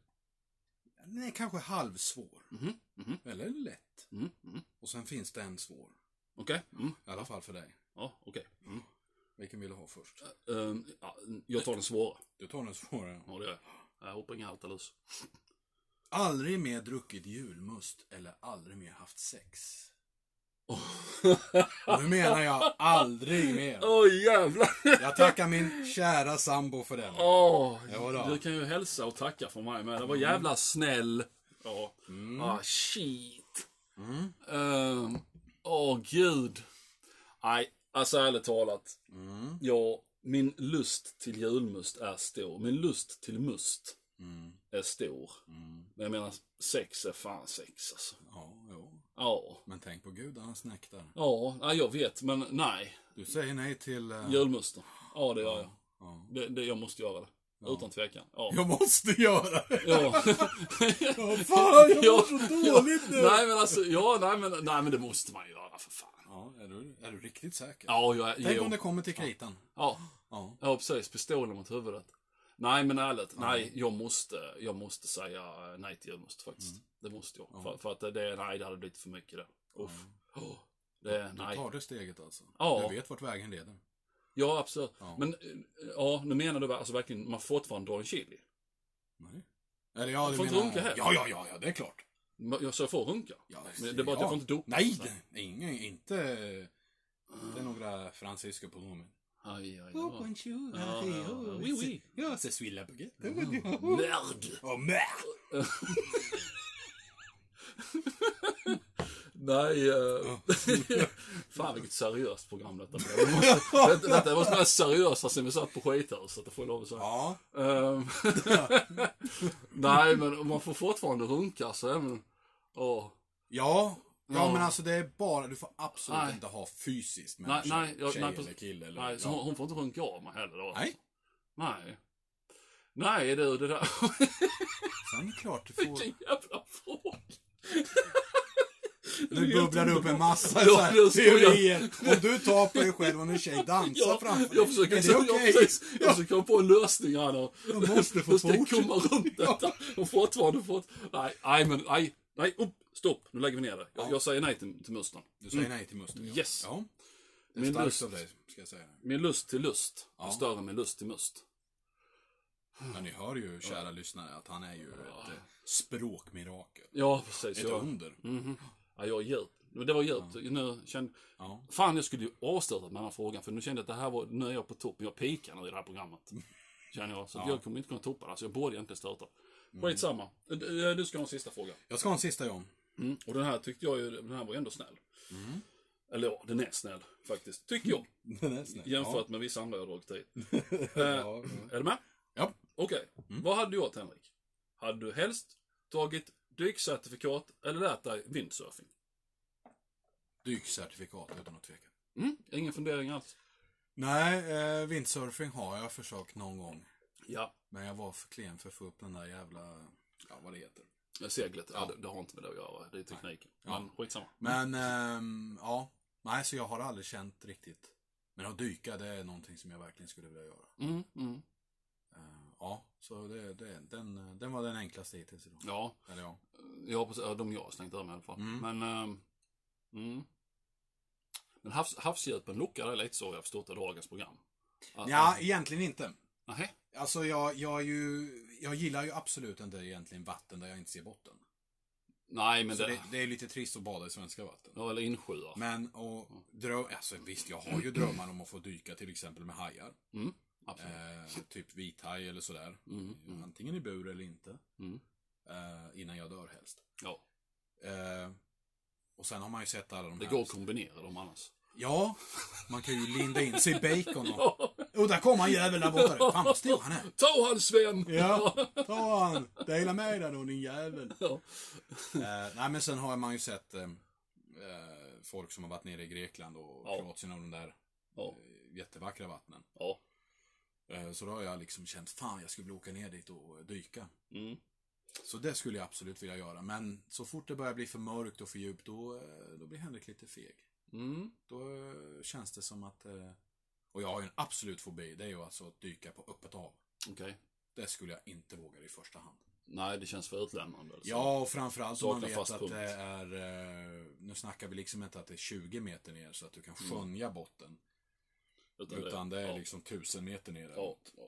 Nej, kanske halvsvår. Mhm, mhm, Eller lätt. mhm, mhm. Och sen finns det en svår. Okej. Mm. I alla fall för dig. Ja, okej. Mm. Vilken vill du ha först? Ehm, ja, jag tar den svåra. Du tar den svåra. Ja, det gör jag. Jag hoppar inga haltalus. Aldrig mer druckit julmust eller aldrig mer haft sex. Och nu menar jag aldrig mer. Åh jävlar! Jag tackar min kära sambo för den. Åh, Ja då. du kan ju hälsa och tacka för mig med. Det var jävla snäll. Ja. Mm. Ah, shit. Mm. Ehm, Åh, gud. Nej, alltså ärligt talat. Mm. Ja, min lust till julmust är stor. Min lust till must Mm. är stor. Mm. Men jag menar, sex är fan sex alltså. Ja, jo. Ja. Men tänk på gudarnas nektar. Ja, nej, jag vet, men nej. Du säger nej till... Uh... Julmusten. Ja, det gör jag. Ja. Det, det, jag måste göra det. Utan tvekan. Ja. Jag måste göra det! Ja. Ja, fan, jag Ja, mår så dåligt nu! Nej men alltså, ja, nej men, nej men det måste man göra för fan. Ja, är du, är du riktigt säker? Ja, jag, Tänk jo. om det kommer till kritan. ja, Ja. ja, precis. Pistolen mot huvudet. Nej men ärligt, nej, jag måste, jag måste säga nej till julmust faktiskt. Mm. Det måste jag. För, för att det, nej, det hade blivit för mycket det. Uff. Oh, det, Du nej. tar det steget alltså? Ja. Du vet vart vägen leder? Ja, absolut. Ja. Men, ja, nu menar du alltså verkligen, man får fortfarande dra en chili? Nej. Eller ja, du får menar... runka här. Ja, ja, ja, ja, det är klart. Jag så jag får runka? Ja, Men det är bara att jag får inte dopa. Nej, det, ingen, inte... Inte några fransyska på mig. Aj, aj, Oh, Harry. ja, Oh, oui, oui. Ja, c'est suis la baguette. Nörd! Oh, merde! Nej, eh, fan vilket seriöst program detta blev. Det måste- Detta detta var det mest seriösa sen vi satt på skithuset, det får jag lov att säga. Ja, Ehm, Nej, men man får fortfarande runka så även... Ja. Ja, Ja. men alltså det är bara, du får absolut Nej. inte ha fysiskt med Nej, nej, tjej, jag- tjej nej, eller kille. Eller, Nej, så ja. hon, får inte runka av mig heller då. Nej. Nej. Nej du, det där... Sen är det klart du får... Vilken jävla fråga. Nu bubblar det upp en massa Ja, så här, jag teorier. Om du tar på dig själv och en tjej dansar Ja, framför jag dig. försöker, är det jag, okej? precis, jag försöker komma på en lösning här nu. Jag måste få ska jag fortsätta. komma runt detta? Och fortfarande fått... Nej, nej men nej. Nej, upp, stopp. Nu lägger vi ner det. Jag, Ja. jag säger nej till, till musten. Du säger nej till musten. ja. Yes. Ja. Det är Min starkt lust. av dig, ska jag säga. Min lust till lust Ja. är större än min lust till must. Men ni hör ju, kära lyssnare, att han är ju ett eh, språkmirakel. Ja, precis. Ett Jag, under. Mhm. ja, jag är djupt. Men det var djupt. Nu kände... Ja. Fan, jag skulle ju avslutat med den här frågan. För nu kände jag att det här var... Nu är jag på topp. Jag pikar nu i det här programmet. Känner jag. Så att Ja. jag kommer inte kunna toppa det. Så jag borde egentligen starta. Skitsamma. Du, du ska ha en sista fråga. Jag ska ha en sista John. Mm. Och den här tyckte jag ju, den här var ändå snäll. Eller ja, den är snäll faktiskt. Tycker jag. Den är snäll. Jämfört med vissa andra jag dragit hit. Ja. Eh, Ja. Är du med? Ja. Okej. Vad hade du gjort Henrik? Hade du helst tagit dykcertifikat eller lärt dig windsurfing? Dykcertifikat utan att tveka. Mm. Ingen fundering alls. Nej, eh, windsurfing har jag försökt någon gång. Ja. Men jag var för klen för att få upp den där jävla, ja vad det heter. Seglet, ja. Det, det har inte med det att göra. Det är tekniken. Ja. Men skitsamma. Men, ehm, ja. Nej, så jag har aldrig känt riktigt. Men att dyka, det är någonting som jag verkligen skulle vilja göra. Mm, mm. Eh, ja, så det, det, den, den var den enklaste hittills idag. Ja, Eller ja. ja, de jag har slängt ur mig i alla fall. Mm. Men, ehm, mm. Men havs, havsdjupen lockar det lite så jag förstått av dagens program. Att- Ja, egentligen inte. Nähä? Alltså jag, jag, är ju, jag gillar ju absolut inte egentligen vatten där jag inte ser botten. Nej, men det... det, det är lite trist att bada i svenska vatten. Ja, eller insjöar. Men och dröm, alltså visst jag har ju drömmar om att få dyka till exempel med hajar. Mm. Eh, typ vithaj eller sådär. Mm, mm. Antingen i bur eller inte. Mm. Eh, innan jag dör helst. Ja, Eh, och sen har man ju sett alla de det här. går att kombinera dem annars. Ja, man kan ju linda in sig i bacon och... Oh, där kommer en jävel där borta. Fan vad stor han är. Ta han Sven! Ja, ta han. Dela med dig då din jävel. Ja. Eh, nej men sen har man ju sett eh, folk som har varit nere i Grekland och Ja. Kroatien och de där Ja. jättevackra vattnen. Ja. Så då har jag liksom känt, fan jag skulle vilja åka ner dit och dyka. Mm. Så det skulle jag absolut vilja göra. Men så fort det börjar bli för mörkt och för djupt, då, då blir Henrik lite feg. Mm. Då känns det som att... Och jag har ju en absolut fobi, det är ju alltså att dyka på öppet hav. Okej. Det skulle jag inte våga i första hand. Nej, det känns för utlämnande. Alltså. Ja, och framförallt om man Saknar vet fast att punkt. det är... eh, Nu snackar vi liksom inte att det är 20 meter ner så att du kan skönja botten. Utan det är ja. liksom 1000 meter ner. Ja, ja.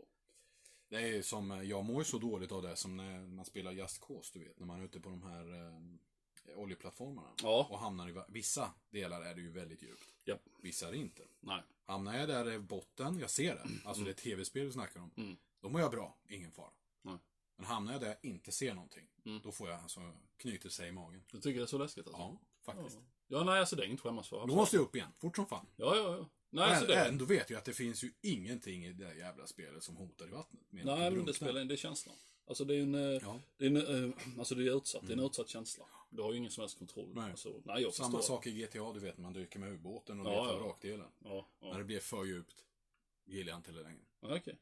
Det är som, eh, jag mår ju så dåligt av det som när man spelar Just Cause, du vet. När man är ute på de här eh, oljeplattformarna. Ja. Och hamnar i, va- vissa delar är det ju väldigt djupt. Japp. Vissa är det inte. Nej. Hamnar jag där i botten, jag ser det. Alltså det är tv-spel vi snackar om. Mm. Då mår jag bra, ingen fara. Nej. Men hamnar jag där jag inte ser någonting, Mm. då får jag alltså knyter sig i magen. Du tycker det är så läskigt alltså? Ja, faktiskt. Ja, nej, alltså det är inget skämmas för. Då måste jag upp igen, fort som fan. Ja, ja, ja. Nej, alltså Men det... ändå vet jag att det finns ju ingenting i det jävla spelet som hotar i vattnet. Nej, men det spelar det är känslan. Alltså det är en... eh, Ja. Det är en eh, alltså det är utsatt. Det är en utsatt känsla. Du har ju ingen som helst kontroll. Nej. Alltså, nej, jag Samma förstår. sak i GTA, du vet, man dyker med ubåten och Ja, letar ja. vrakdelen. Ja, ja. När det blir för djupt, gillar jag inte det längre. Ja, Okej.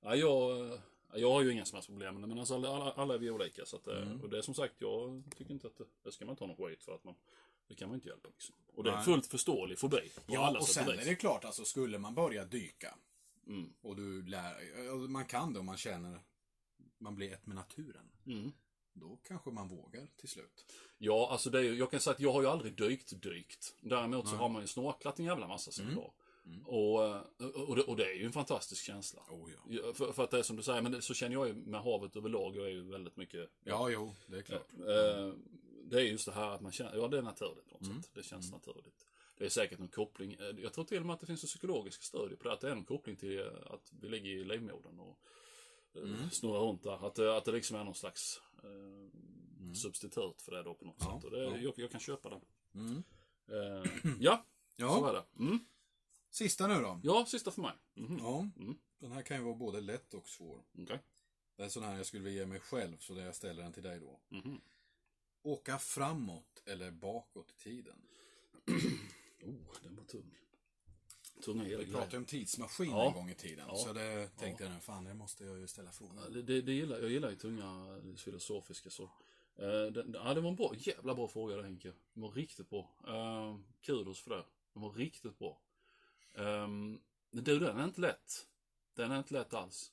Ja, jag, eh, jag har ju inga som helst problem men alltså alla, alla, alla är vi olika. Så att, Mm. Och det är som sagt, jag tycker inte att det, det ska man ta någon skit för att man, det kan man inte hjälpa liksom. Och det är Nej. fullt förståelig fobi. på Ja, alla och sen är det klart, alltså skulle man börja dyka Mm. och du lär, man kan det om man känner, man blir ett med naturen. Mm. Då kanske man vågar till slut. Ja, alltså det är jag kan säga att jag har ju aldrig dykt dykt. Däremot så har man ju snorklat en jävla massa sen Mm. Mm. Och, eh, och, det, och det är ju en fantastisk känsla. Oh, ja. För, för att det är som du säger, men det, så känner jag ju med havet överlag. Jag är ju väldigt mycket... ja, jo, det är klart. Eh, det är just det här att man känner, ja det är naturligt på något Mm. sätt. Det känns naturligt. det är säkert någon koppling. eh, Jag tror till och med att det finns en psykologisk studie på det. Att det är någon koppling till eh, att vi ligger i livmodern och mm. snurrar runt där. Att, det- att det liksom är någon slags eh, substitut för det då på något Ja, sätt. Och det, ja. jag, jag kan köpa det. Mm. Eh, ja, så Ja, är det. Mm. sista nu då. Ja, sista för mig. Mhm. Ja, Mm. den här kan ju vara både lätt och svår. Okej. Det är sån här jag skulle vilja ge mig själv, så jag ställer den till dig då. Mhm. Åka framåt eller bakåt i tiden? Oh, den var tung. Tunga hela Vi pratade om tidsmaskin Ja. en gång i tiden. Ja. Så det tänkte jag nu, fan det måste jag ju ställa frågan. Det, det, det gillar, jag gillar ju tunga filosofiska så. Eh, den, ja, det var en bra, jävla bra fråga där Henke. Den var riktigt bra. Uh, kudos för det. Den var riktigt bra. Um, du, den är inte lätt. Den är inte lätt alls.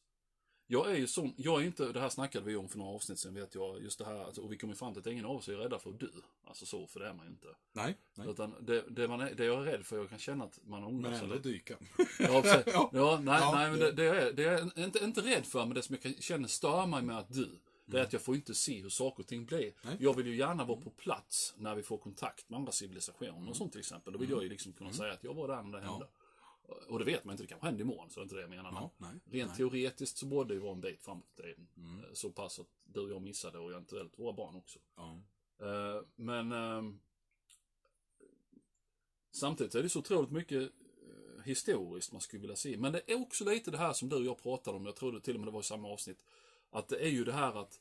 Jag är ju sån, jag är inte, det här snackade vi om för några avsnitt sedan vet jag, just det här, alltså, och vi kom ju fram till att ingen av oss är rädda för att dö. Alltså så, för det är man ju inte. Nej, nej. Utan det, det, man är, det jag är rädd för, jag kan känna att man ångrar Men sig ändå lite. dyka. Ja, precis. Ja. ja. nej, Ja, nej, men det- det, är, det är inte, inte rädd för, men det som jag kan- känner stör mig med att dö, det är att jag får inte se hur saker och ting blir. Nej. Jag vill ju gärna vara på plats när vi får kontakt med andra civilisationer och sånt till exempel. Då vill jag ju liksom kunna säga att jag var där när det hände. Och det vet man inte, det kanske händer imorgon, så det är inte det jag menar. Ja, nej, Rent nej. teoretiskt så borde det ju vara en bit framåt i tiden. Eh, Så pass att du och jag missade och eventuellt våra barn också. Ja. Eh, Men ehm, samtidigt är det så otroligt mycket eh, historiskt man skulle vilja se. Men det är också lite det här som du och jag pratade om, jag tror det till och med det var i samma avsnitt. Att det är ju det här att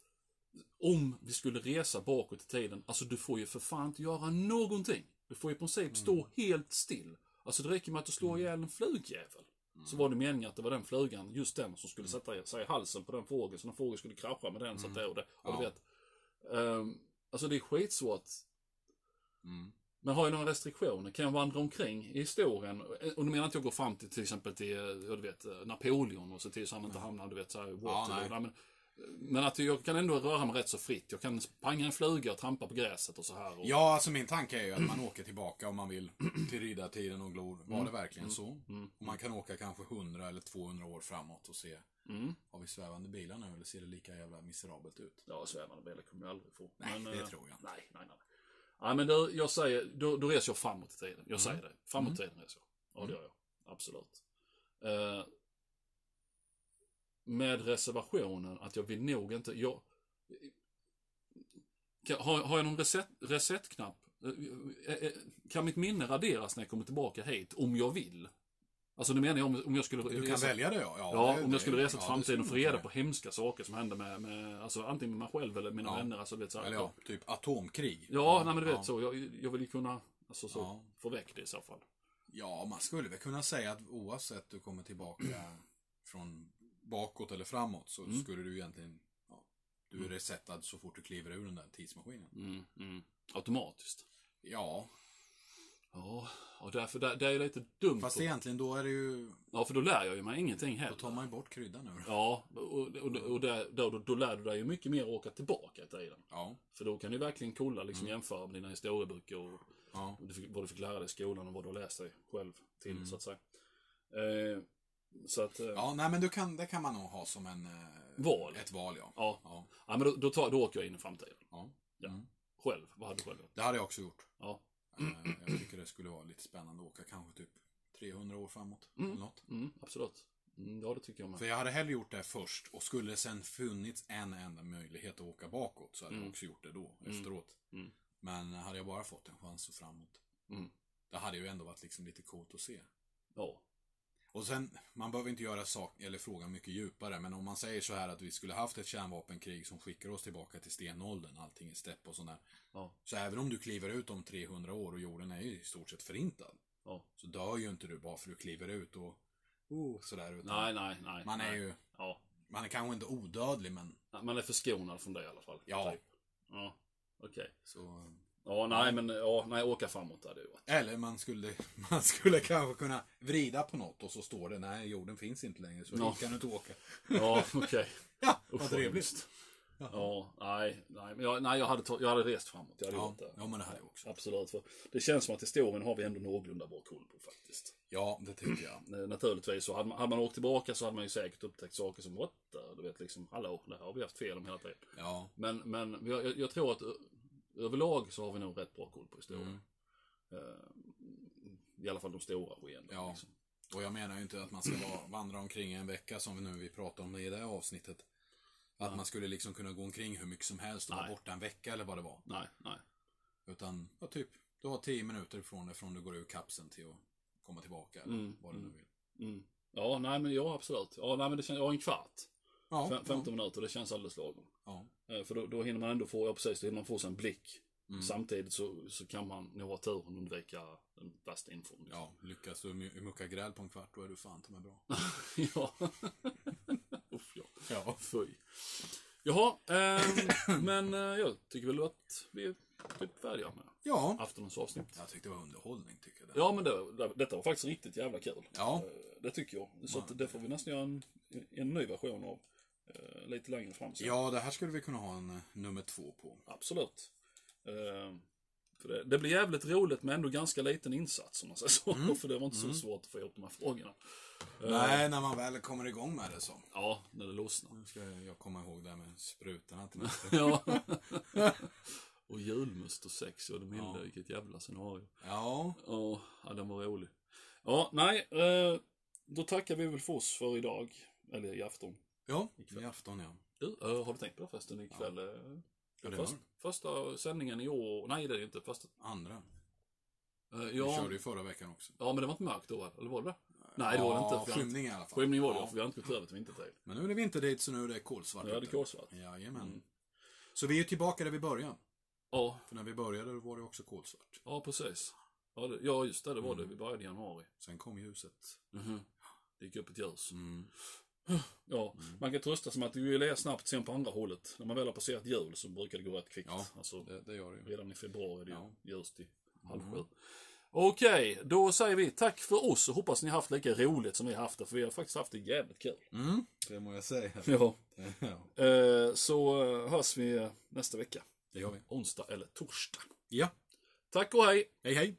om vi skulle resa bakåt i tiden, alltså du får ju för fan inte göra någonting. Du får ju i princip stå helt still. Alltså det räcker med att du slår ihjäl en flugjävel. Så var det meningen att det var den flugan, just den, som skulle sätta sig i halsen på den fågeln. Så den fågeln skulle krascha med den. Så att det, och det, och du Ja. vet. Ehm, alltså det är skitsvårt. Mm. Men har jag några restriktioner? Kan jag vandra omkring i historien? Och nu menar inte att jag går fram till till exempel till, eh, ja, du vet, eh, Napoleon och se till så han inte hamnar, du vet, så här, Waterloo. nej. Nej, men, men att jag kan ändå röra mig rätt så fritt. Jag kan panga en fluga och trampa på gräset och så här. Och, Ja, alltså min tanke är ju att man åker tillbaka om man vill till riddartiden och glor. Var Mm. det verkligen så? Och man kan åka kanske 100 eller 200 år framåt och se. Mm. Har vi svävande bilar nu eller ser det lika jävla miserabelt ut? Ja, svävande bilar kommer jag aldrig få. Nej, det eh, tror jag inte. Nej, nej, nej. Nej, men då, jag säger, då, då reser jag framåt i tiden. Jag Mm. säger det. Framåt i tiden reser jag. Ja, det gör jag. Absolut. Eh, med reservationen att jag vill nog inte, jag... Har, har jag någon reset, resetknapp? Eh, eh, Kan mitt minne raderas när jag kommer tillbaka hit, om jag vill? Alltså det menar jag om, om jag skulle Du kan resa... välja det ja. Ja, Ja, det, om jag skulle resa till ja, framtiden och få reda på hemska saker som händer med, med alltså antingen med mig själv eller mina Ja. vänner. Alltså, vet, så här. Eller ja, typ atomkrig. Ja, nej men du vet ja. så. Jag, jag vill ju kunna, alltså så, Ja. få väck det i så fall. Ja, man skulle väl kunna säga att oavsett du kommer tillbaka från bakåt eller framåt så Mm. skulle du egentligen, ja, du är resetad så fort du kliver ur den där tidsmaskinen. Mm, mm. Automatiskt. Ja, Ja, och därför, det, det är ju lite dumt. fast egentligen då är det ju, Ja, för då lär jag ju mig ingenting då heller. tar man ju bort kryddan ur. Ja, och, och, och där, då, då, då lär du dig ju mycket mer att åka tillbaka i tiden. Ja, För då kan du verkligen kolla, liksom jämföra med dina historieböcker och ja. vad du fick lära dig i skolan och vad du har läst dig själv till, så att säga. Eh, så att... Eh, Ja, nej men du kan, det kan man nog ha som en... eh, Val. Ett val, ja. ja. Ja. ja men då, då, tar, då åker jag in i framtiden. ja. Ja. Mm. Själv, vad hade du själv gjort? Det hade jag också gjort. Ja. Eh, Jag tycker det skulle vara lite spännande att åka kanske typ 300 år framåt. Eller något. Mm, absolut. Mm, ja, det tycker jag med. För jag hade hellre gjort det först och skulle det sen funnits en enda möjlighet att åka bakåt så hade jag också gjort det då, efteråt. Mm. Men hade jag bara fått en chans att framåt, Mm. det hade ju ändå varit liksom lite coolt att se. Ja. Och sen, man behöver inte göra sak, eller frågan mycket djupare, men om man säger så här att vi skulle haft ett kärnvapenkrig som skickar oss tillbaka till stenåldern, allting är stepp och sånt där. Ja. Så även om du kliver ut om 300 år och jorden är ju i stort sett förintad, Ja. så dör ju inte du bara för du kliver ut och oh, sådär. Utan Nej, nej, nej. man är nej. ju, Ja. man är kanske inte odödlig, men Man är förskonad från det i alla fall. Ja. Typ. Ja. Okej. så... Ja, nej, men ja, nej, åka framåt hade det varit. Eller man skulle, man skulle kanske kunna vrida på något och så står det nej, jorden finns inte längre så Ja. kan du inte åka. Ja, okej. Ja, Usch, vad trevligt. hemskt. Ja, nej, nej, men jag, nej, jag hade, jag hade rest framåt. Jag hade Ja, gjort det. ja, men det hade jag också. Absolut. För det känns som att historien har vi ändå någorlunda bra koll på faktiskt. Ja, det tycker jag. Eh, Naturligtvis så hade man, hade man åkt tillbaka så hade man ju säkert upptäckt saker som what? Du vet liksom, hallå, det här har vi haft fel om hela tiden. Ja, Men, men jag, jag- jag tror att överlag så har vi nog rätt bra koll på historien. Mm. Eh, I alla fall de stora skeendena. Ja. Liksom. Och jag menar ju inte att man ska vara, vandra omkring en vecka som vi nu vi pratar om i det här avsnittet. Att man skulle liksom kunna gå omkring hur mycket som helst och vara Nej. borta en vecka eller vad det var. Nej, nej. Utan, ja, typ, du har tio minuter ifrån det från du går ur kapseln till att komma tillbaka eller Mm, vad du nu vill. Mm. Ja, nej men ja absolut. Ja, nej men det känns, ja en kvart. Ja, Fem, 15 minuter, det känns alldeles lagom. ja. Eh, För då, då hinner man ändå få, ja precis, då hinner man få sig en blick. Mm. Samtidigt så, så kan man nog ha turen undvika den värsta infon. liksom. ja, lyckas du mu- mucka gräl på en kvart då är du fan ta mig bra. ja. Uff, ja. Ja. Fy. Jaha, ehm, men eh, jag tycker väl att vi är typ färdiga med Ja, aftonens avsnitt. jag tyckte det var underhållning tycker jag. Ja, men det, det, detta var faktiskt riktigt jävla kul. Ja. Eh, Det tycker jag. Så att det får vi nästan göra en, en ny version av. eh, Lite längre fram sen. Ja, det här skulle vi kunna ha en eh, nummer två på. Absolut. Eh, För det, det blir jävligt roligt men ändå ganska liten insats om man säger så. Mm. För det var inte så svårt att få ihop de här frågorna. Eh, Nej, när man väl kommer igång med det så. Ja, när det lossnar. Nu ska jag komma ihåg det här med sprutorna till nästa. Ja. och julmust och sex, ja det milda, Ja. vilket jävla scenario. Ja, Ja, ja, den var rolig. Ja, nej, eh, då tackar vi väl för oss för idag. Eller i afton. Ja, i afton ja. Du, eh, har du tänkt på det förresten ikväll? eh, Ja, det först, första sändningen i år, nej det är det inte. Första, Andra. eh, Vi ja, körde ju förra veckan också. ja, men det var inte mörkt då, eller var det? Nej, det var det inte. Ja, vi skymning i alla fall. Skymning var det, ja. för vi har inte gått över till vintertid. Men nu är det vinterdejt så nu är det kolsvart är det ute. kolsvart. Jajamän. Mm. Så vi är tillbaka där vi började. Ja, För när vi började var det också kolsvart. ja precis. Ja, det, ja, just det, det var Mm. det. Vi började i januari. Sen kom ljuset. Mhm. Det gick upp ett ljus. Mm. Ja, man kan trösta sig med att det ju snabbt sen på andra hållet. När man väl har passerat jul så brukar det gå rätt kvickt. Ja, Alltså, det, det gör det ju. redan i februari är det Ja. ju ljust i halv Mm. sju. Okej, då säger vi tack för oss och hoppas ni haft lika roligt som vi har haft det, för vi har faktiskt haft det jävligt kul. Mm. Det må jag säga. Ja. ja, Eh, Så eh, hörs vi nästa vecka. det gör vi. Onsdag eller torsdag. Ja. Tack och hej! Hej hej!